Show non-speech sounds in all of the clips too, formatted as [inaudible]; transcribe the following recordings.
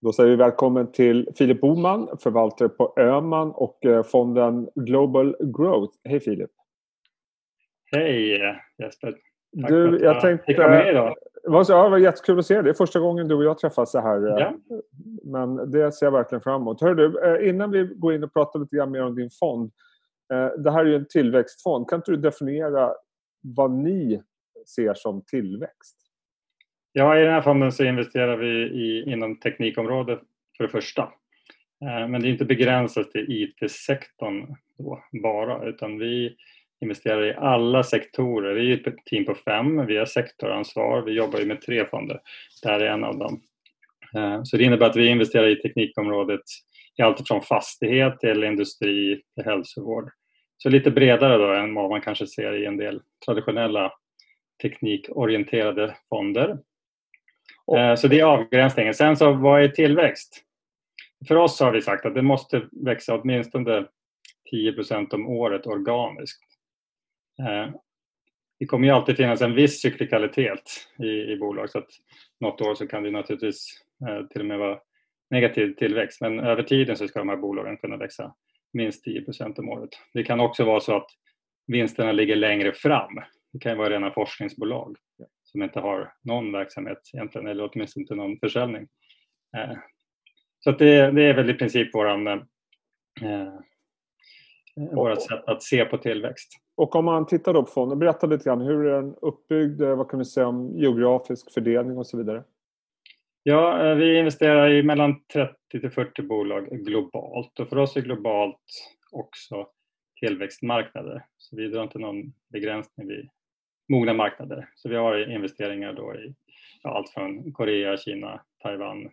Då säger vi välkommen till Filip Boman, förvaltare på Öman och eh, fonden Global Growth. Hej Filip! Hej Jesper! Tack du, för jag tänkte, fick vara med idag. Ja, det var jättekul att se dig. Det är första gången du och jag träffas så här. Eh, ja. Men det ser jag verkligen fram emot. Hör du, eh, innan vi går in och pratar lite grann mer om din fond. Det här är ju en tillväxtfond. Kan inte du definiera vad ni ser som tillväxt? Ja, i den här fonden så investerar vi i, inom teknikområdet för det första. Eh, men det är inte begränsat till IT-sektorn bara utan vi investerar i alla sektorer. Vi är ett team på fem, vi har sektoransvar, vi jobbar ju med tre fonder. Det här är en av dem. Eh, så det innebär att vi investerar i teknikområdet i allt från fastighet till industri till hälsovård. Så lite bredare då än vad man kanske ser i en del traditionella teknikorienterade fonder. Eh, så det är avgränsningen. Sen så vad är tillväxt? För oss har vi sagt att det måste växa åtminstone 10% om året organiskt. Eh, det kommer ju alltid finnas en viss cyklikalitet i, i bolag så att något år så kan det naturligtvis eh, till och med vara negativ tillväxt men över tiden så ska de här bolagen kunna växa minst 10% om året. Det kan också vara så att vinsterna ligger längre fram. Det kan ju vara rena forskningsbolag som inte har någon verksamhet egentligen, eller åtminstone inte någon försäljning. Eh, så det, det är väl i princip våran, eh, eh vårt sätt att se på tillväxt. Och om man tittar då på fonden, berätta lite grann, hur är den uppbyggd? Eh, vad kan vi säga om geografisk fördelning och så vidare? Ja, vi investerar i mellan 30 till 40 bolag globalt och för oss är globalt också tillväxtmarknader. Så vi drar inte någon begränsning vid mogna marknader. Så vi har investeringar då i ja, allt från Korea, Kina, Taiwan,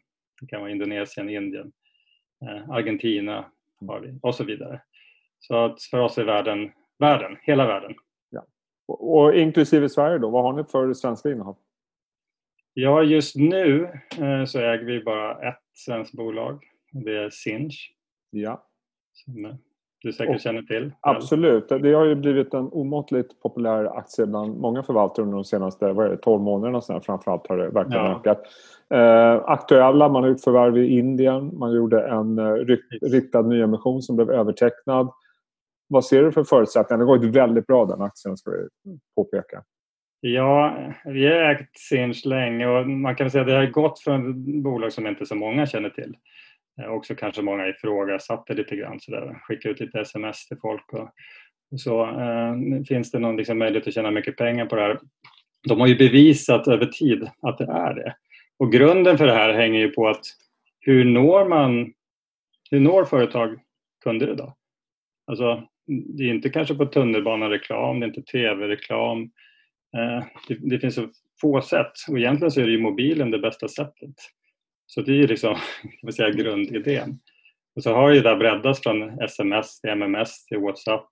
det kan vara Indonesien, Indien, eh, Argentina har vi och så vidare. Så att för oss är världen, världen hela världen. Ja. Och, och inklusive Sverige då, vad har ni för svenska innehav? Ja, just nu eh, så äger vi bara ett svenskt bolag. Det är Sinch. Ja. Som, du säkert känner till? Absolut. Det har ju blivit en omåttligt populär aktie bland många förvaltare under de senaste vad är det, 12 månaderna. Sedan. Framförallt har det verkligen ja. ökat. Eh, aktuella, man har gjort förvärv i Indien. Man gjorde en eh, riktad nyemission som blev övertecknad. Vad ser du för förutsättningar? Det har gått väldigt bra den aktien ska vi påpeka. Ja, vi har ägt Sinch länge och man kan säga att det har gått från bolag som inte så många känner till. Eh, också kanske många ifrågasatte lite grann sådär, skicka ut lite sms till folk och, och så. Eh, finns det någon liksom möjlighet att tjäna mycket pengar på det här? De har ju bevisat över tid att det är det. Och grunden för det här hänger ju på att hur når man, hur når företag kunder idag? Alltså, det är inte kanske på tunnelbanereklam, det är inte tv-reklam. Eh, det, det, finns så få sätt och egentligen så är det ju mobilen det bästa sättet. Så det är liksom [laughs] kan säga, grundidén. Och så har ju det breddats från sms till MMS till WhatsApp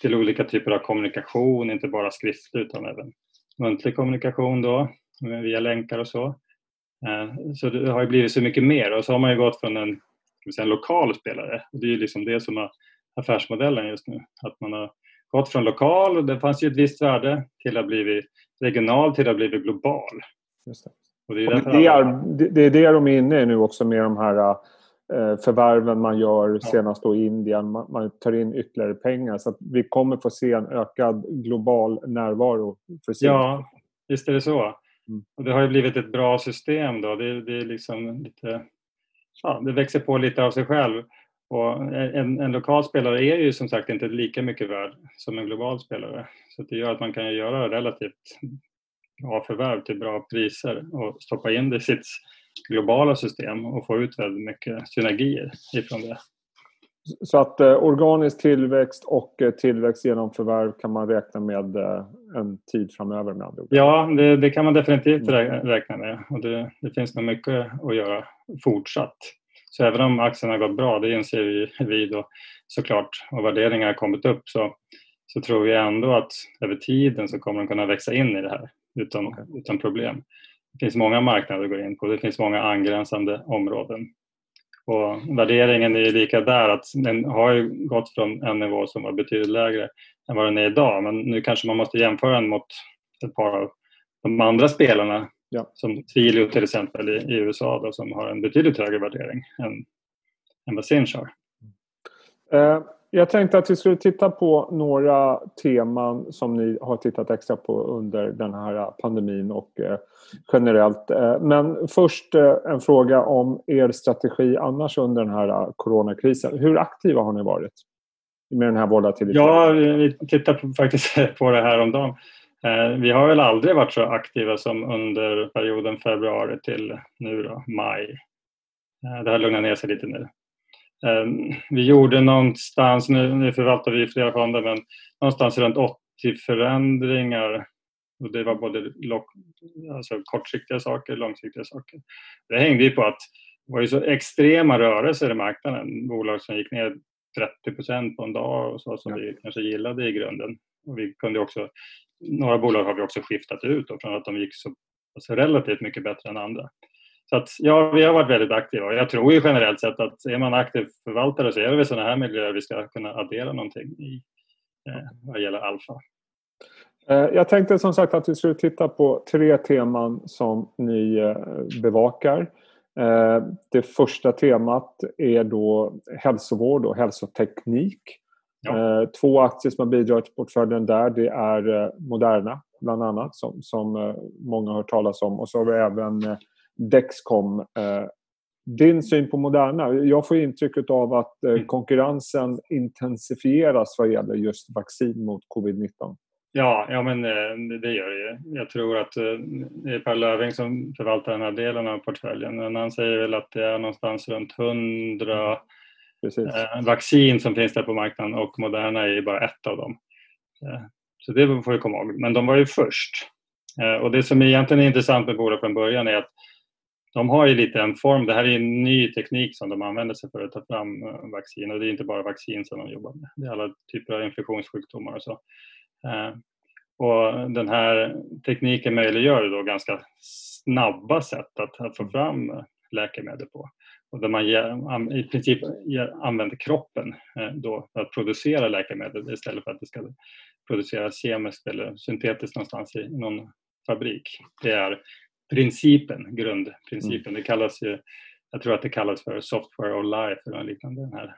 till olika typer av kommunikation, inte bara skriftlig utan även muntlig kommunikation då via länkar och så. Eh, så det har ju blivit så mycket mer och så har man ju gått från en, säga, en lokal spelare och det är ju liksom det som är affärsmodellen just nu. Att man har gått från lokal, och det fanns ju ett visst värde, till att ha blivit regional till att ha blivit global. Det. Och det, är och det, är, det, är det de är inne i nu också med de här eh, förvärven man gör senast då i Indien. Man, tar in ytterligare pengar så att vi kommer få se en ökad global närvaro. För sin. Ja, visst är det så. Mm. Och det har ju blivit ett bra system då. Det, det, är liksom lite, ja, det växer på lite av sig själv. Och en, en, lokal spelare är ju som sagt inte lika mycket värd som en global spelare. Så det gör att man kan göra relativt bra förvärv till bra priser och stoppa in det i sitt globala system och få ut väldigt mycket synergier ifrån det. Så att eh, organisk tillväxt och eh, tillväxt genom förvärv kan man räkna med eh, en tid framöver med andra ord? Ja, det, det kan man definitivt mm. räkna med och det, det, finns nog mycket att göra fortsatt. Så även om aktien har gått bra, det inser vi, vi då såklart, och värderingar har kommit upp så, så tror vi ändå att över tiden så kommer de kunna växa in i det här utan, okay. utan problem. Det finns många marknader att gå in på, det finns många angränsande områden. Och värderingen är lika där, att den har ju gått från en nivå som var betydligt lägre än vad den är idag. Men nu kanske man måste jämföra den mot ett par av de andra spelarna Ja. Som Twilio till exempel i, i USA då, som har en betydligt högre värdering än, än vad Sinch har. Eh, jag tänkte att vi skulle titta på några teman som ni har tittat extra på under den här pandemin och eh, generellt. Eh, men först eh, en fråga om er strategi annars under den här coronakrisen. Hur aktiva har ni varit med den här volatiliteten? Ja, vi tittar faktiskt [laughs] på det här om dagen. Vi har väl aldrig varit så aktiva som under perioden februari till nu då, maj. Det har lugnat ner sig lite nu. Ehm, vi gjorde någonstans, nu, nu förvaltar vi flera fonder, men någonstans runt 80 förändringar. Och det var både lock, alltså kortsiktiga saker och långsiktiga saker. Det hängde ju på att det var ju så extrema rörelser i marknaden. Bolag som gick ner 30 procent på en dag och så som ja. vi kanske gillade i grunden. Och vi kunde också, några bolag har vi också skiftat ut då, från att de gick så alltså relativt mycket bättre än andra. Så att, ja, vi har varit väldigt aktiva och jag tror ju generellt sett att är man aktiv förvaltare så är det väl sådana här miljöer vi ska kunna addera någonting i eh, vad gäller alfa. Eh, jag tänkte som sagt att vi skulle titta på tre teman som ni eh, bevakar. Eh, det första temat är då hälsovård och hälsoteknik. Ja. Två aktier som har bidragit till portföljen där det är Moderna bland annat som, som många har hört talas om och så har vi även Dexcom. Eh, din syn på Moderna? Jag får intrycket av att eh, mm. konkurrensen intensifieras vad gäller just vaccin mot covid-19. Ja, ja men eh, det gör det ju. Jag tror att det är Per Löving som förvaltar den här delen av portföljen. Men han säger väl att det är någonstans runt 100 Precis. vaccin som finns där på marknaden och Moderna är bara ett av dem. Så det får vi komma ihåg. Men de var ju först. Och det som egentligen är intressant med bolaget från början är att de har ju lite en form, det här är en ny teknik som de använder sig för att ta fram eh, vaccin och det är inte bara vaccin som de jobbar med, det är alla typer av infektionssjukdomar och så. Eh, och den här tekniken möjliggör då ganska snabba sätt att, att få fram läkemedel på. Och där man i princip använder kroppen eh, då för att producera läkemedel istället för att det ska produceras kemiskt eller syntetiskt någonstans i någon fabrik. Det är principen, grundprincipen. Mm. Det kallas ju, jag tror att det kallas för software of life eller liknande, den här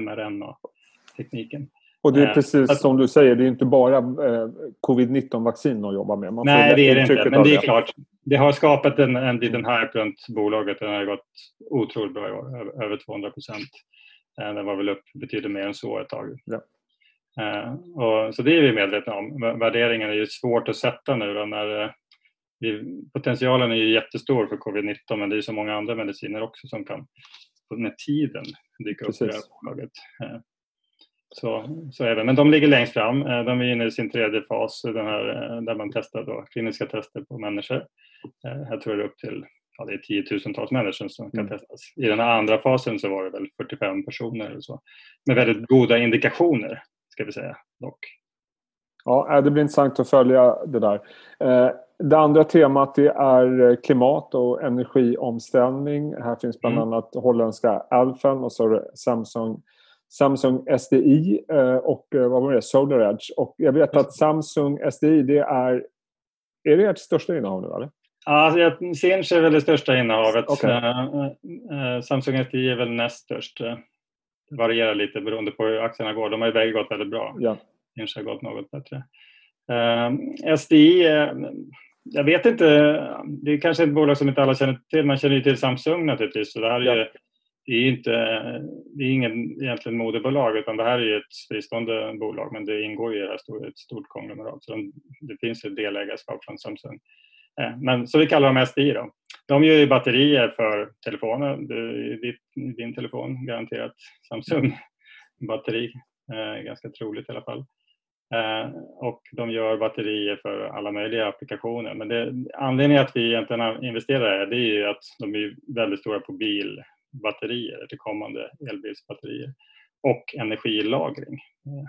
mRNA-tekniken. Och det är eh, precis att, som du säger, det är inte bara eh, covid-19-vaccin att jobba med. Man nej, det är det inte, men det är klart. Det har skapat en, en liten hype runt bolaget. Den har gått otroligt bra i år, över 200 procent. Eh, den var väl upp betydligt mer än så ett tag. Ja. Och, så det är vi medvetna om. Värderingen är ju svårt att sätta nu då när potentialen är ju jättestor för covid-19 men det är så många andra mediciner också som kan med tiden dyka upp i det här bolaget. Eh, så, så även, men de ligger längst fram. Eh, de är inne i sin tredje fas den här, eh, där man testar då, kliniska tester på människor. Jag tror det är upp till ja, det är tiotusentals människor som kan mm. testas. I den här andra fasen så var det väl 45 personer eller så. Med väldigt goda indikationer, ska vi säga dock. Ja, det blir intressant att följa det där. Det andra temat det är klimat och energiomställning. Här finns bland mm. annat holländska Alfen och så Samsung, Samsung SDI eh, och eh, vad var det? Solar Edge. Och jag vet att Samsung SDI det är... Är det ert största innehav nu eller? Ja, Sinch är väl det största innehavet. Okay. Eh, Samsung SDI är väl näst störst. Det varierar lite beroende på hur aktierna går. De har ju bägge gått väldigt bra. Ja. Sinch har gått något bättre. SDI jag vet inte. Det är kanske ett bolag som inte alla känner till. Man känner ju till Samsung naturligtvis. Så det här är, ja. det är inte, det är ingen egentligen moderbolag utan det här är ett fristående bolag men det ingår i ett stort konglomerat. Så det finns ett delägarskap från Samsung. Eh, men, så vi kallar dem SDI då. De gör ju batterier för telefoner. Din, din telefon garanterat Samsung batteri. Eh, ganska troligt i alla fall. Eh, och de gör batterier för alla möjliga applikationer. Men det, anledningen att vi egentligen investerar i det är ju att de är väldigt stora på bilbatterier, till kommande elbilsbatterier och energilagring. Eh,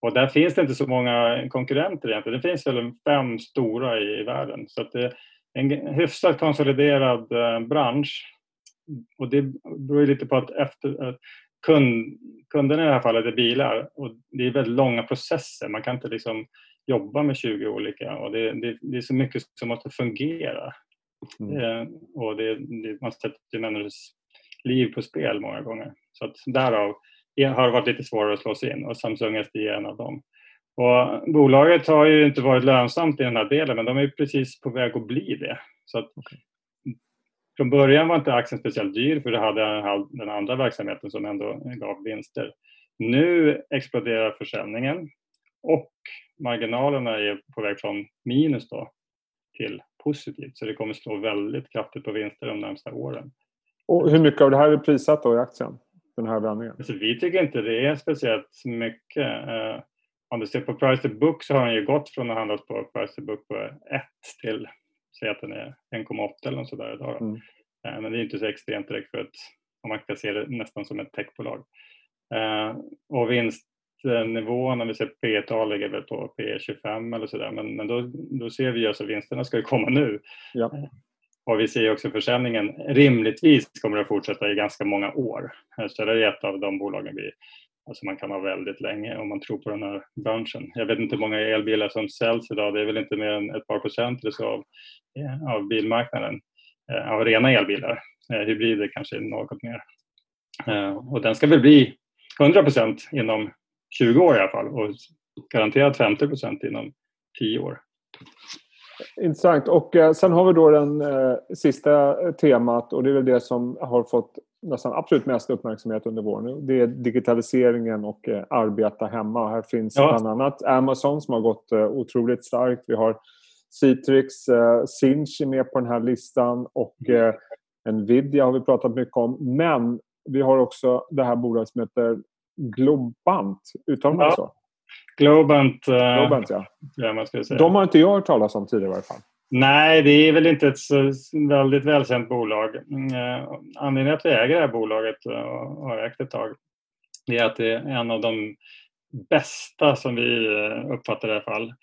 och där finns det inte så många konkurrenter egentligen. Det finns väl fem stora i, i världen. Så att det är en hyfsat konsoliderad eh, bransch. Och det beror lite på att efter, kund, kunderna i det här fallet är bilar och det är väldigt långa processer. Man kan inte liksom jobba med 20 olika och det, det, det är så mycket som måste fungera. Mm. Eh, och det, det, man sätter människors liv på spel många gånger. Så att därav har det varit lite svårare att slå sig in och Samsung SDI är en av dem. Och bolaget har ju inte varit lönsamt i den här delen men de är precis på väg att bli det. Så att. Från början var inte aktien speciellt dyr för det hade den andra verksamheten som ändå gav vinster. Nu exploderar försäljningen och marginalerna är på väg från minus då till positivt så det kommer slå väldigt kraftigt på vinster de närmsta åren. Och hur mycket av det här är prissatt då i aktien? Den här vändningen? Alltså, vi tycker inte det är speciellt mycket. Eh, om du ser på price to book så har den ju gått från att handlas på price to book på 1 till säg att den är 1,8 eller något sådär idag. Mm. Eh, men det är inte så extremt direkt för att man kan se det nästan som ett techbolag. Eh, och vinstnivån, om vi ser P tal ligger väl på P25 eller sådär men, men då, då ser vi alltså vinsterna ska ju komma nu. Ja. Eh, och vi ser också försäljningen rimligtvis kommer att fortsätta i ganska många år. Så det är ett av de bolagen vi Alltså man kan ha väldigt länge om man tror på den här branschen. Jag vet inte hur många elbilar som säljs idag. Det är väl inte mer än ett par procent eller så av, eh, av bilmarknaden. Eh, av rena elbilar. Eh, hybrider kanske något mer. Eh, och den ska väl bli 100 procent inom 20 år i alla fall och garanterat 50 procent inom 10 år. Intressant. Och eh, sen har vi då den eh, sista eh, temat och det är väl det som har fått nästan absolut mest uppmärksamhet under våren. Det är digitaliseringen och eh, arbeta hemma. Här finns ja. bland annat Amazon som har gått eh, otroligt starkt. Vi har Citrix, eh, Sinch är med på den här listan och mm. eh, Nvidia har vi pratat mycket om. Men vi har också det här bolaget som heter Globant. Uttalar man ja. så? Globant, Globant ja. ja man ska säga. De har inte jag hört talas om tidigare i varje fall. Nej, det är väl inte ett så väldigt välkänt bolag. Mm, eh, anledningen till att vi äger det här bolaget och har ägt ett tag det är att det är en av de bästa som vi eh, uppfattar i alla fall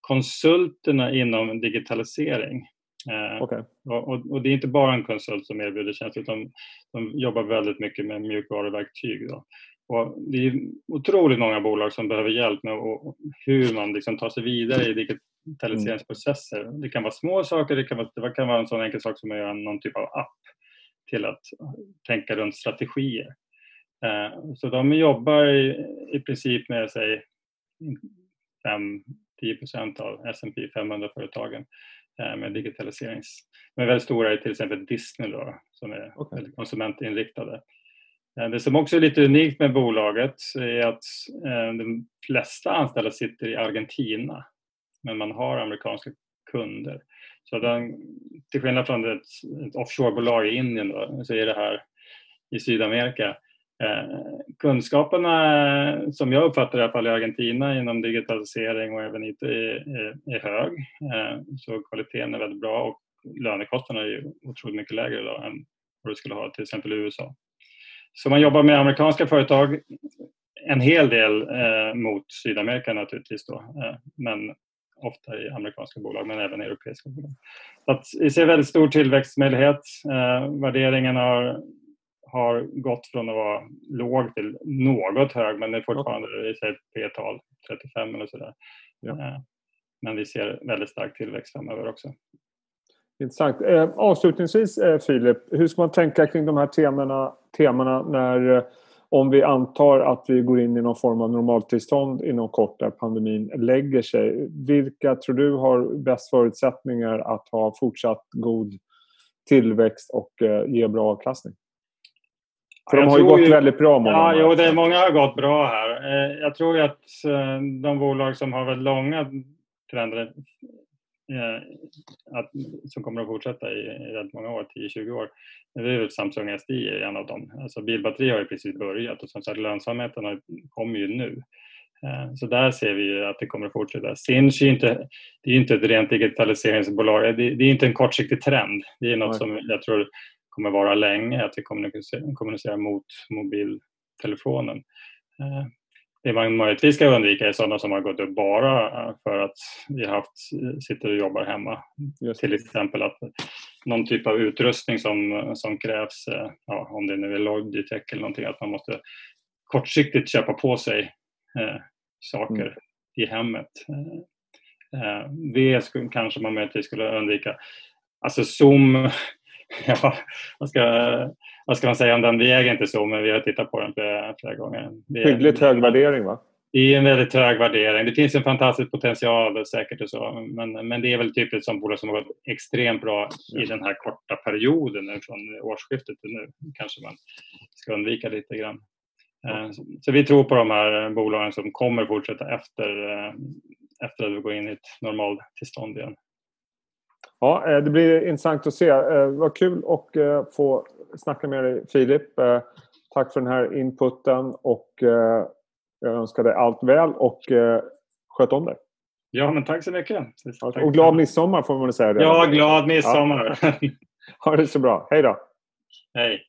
konsulterna inom digitalisering. Eh, okay. Och, och, det är inte bara en konsult som erbjuder tjänster utan de jobbar väldigt mycket med mjukvaruverktyg. Då. Och det är otroligt många bolag som behöver hjälp med hur man liksom tar sig vidare i digitaliseringsprocesser. Det kan vara små saker, det kan vara, det kan vara en sån enkel sak som att göra någon typ av app till att tänka runt strategier. Eh, så de jobbar i, i princip med sig 10 procent av S&P 500-företagen eh, med digitaliserings... De är väldigt stora i till exempel Disney då, som är okay. väldigt konsumentinriktade. Eh, det som också är lite unikt med bolaget är att de flesta anställda sitter i Argentina men man har amerikanska kunder. Så den, till skillnad från ett, ett offshorebolag i Indien då, så är det här i Sydamerika Eh, kunskaperna som jag uppfattar i alla fall i Argentina inom digitalisering och även IT är, är, är hög. Eh, så kvaliteten är väldigt bra och lönekostnaderna är otroligt mycket lägre idag än vad du skulle ha till exempel i USA. Så man jobbar med amerikanska företag en hel del eh, mot Sydamerika naturligtvis då, eh, men ofta i amerikanska bolag men även europeiska bolag. Så att vi ser väldigt stor tillväxtmöjlighet. Eh, värderingen har har gått från att vara låg till något hög men det är fortfarande i P-tal 35 eller sådär. Ja. Eh, men vi ser väldigt stark tillväxt framöver också. Intressant. Eh, avslutningsvis eh, Filip, hur ska man tänka kring de här temana, temana när om vi antar att vi går in i någon form av normaltillstånd inom kort där pandemin lägger sig. Vilka tror du har bäst förutsättningar att ha fortsatt god tillväxt och ge bra avkastning? För de har ju gått ju, väldigt bra många Ja, jo, det är många har gått bra här. Eh, jag tror ju att eh, de bolag som har väldigt långa trender eh, att, som kommer att fortsätta i, i rätt många år, 10-20 år. Det är väl Samsung SDI är en av dem. Alltså bilbatteri har ju precis börjat och som sagt lönsamheten kommer ju nu. Så där ser vi att det kommer att fortsätta. Sinch är inte, det är inte ett rent digitaliseringsbolag. Det, det är inte en kortsiktig trend. Det är något som jag tror kommer vara länge, att vi kommunicerar, mot mobiltelefonen. Eh, det man möjligtvis ska undvika är sådana som har gått upp bara eh, för att vi har haft, sitter och jobbar hemma. Just. Till exempel att någon typ av utrustning som, som krävs, eh, ja, om det nu är Logitech eller någonting, att man måste kortsiktigt köpa på sig eh, saker mm. i hemmet. Eh, det skulle, kanske man möjligtvis skulle undvika. Alltså Zoom, [laughs] ja, vad ska, vad ska man säga om den? Vi äger inte Zoom, men vi har tittat på den flera, flera gånger. Hyggligt hög värdering va? Det är en väldigt hög värdering. Det finns en fantastisk potential säkert och så. Men, men det är väl typ ett sånt bolag som har gått extremt bra i den här korta perioden nu från årsskiftet till nu. Kanske man ska undvika lite grann. Eh, så vi tror på de här bolagen som kommer fortsätta efter, eh, efter att vi går in i ett normaltillstånd igen. Ja, eh, det blir intressant att se. Vad kul att få snacka med dig Filip. Tack för den här inputen och jag önskar dig allt väl och sköt om dig. Ja, men tack så mycket. Och glad midsommar får man säga. Ja, glad midsommar. Ja. [laughs] Ha det så bra. Hej då. Hej.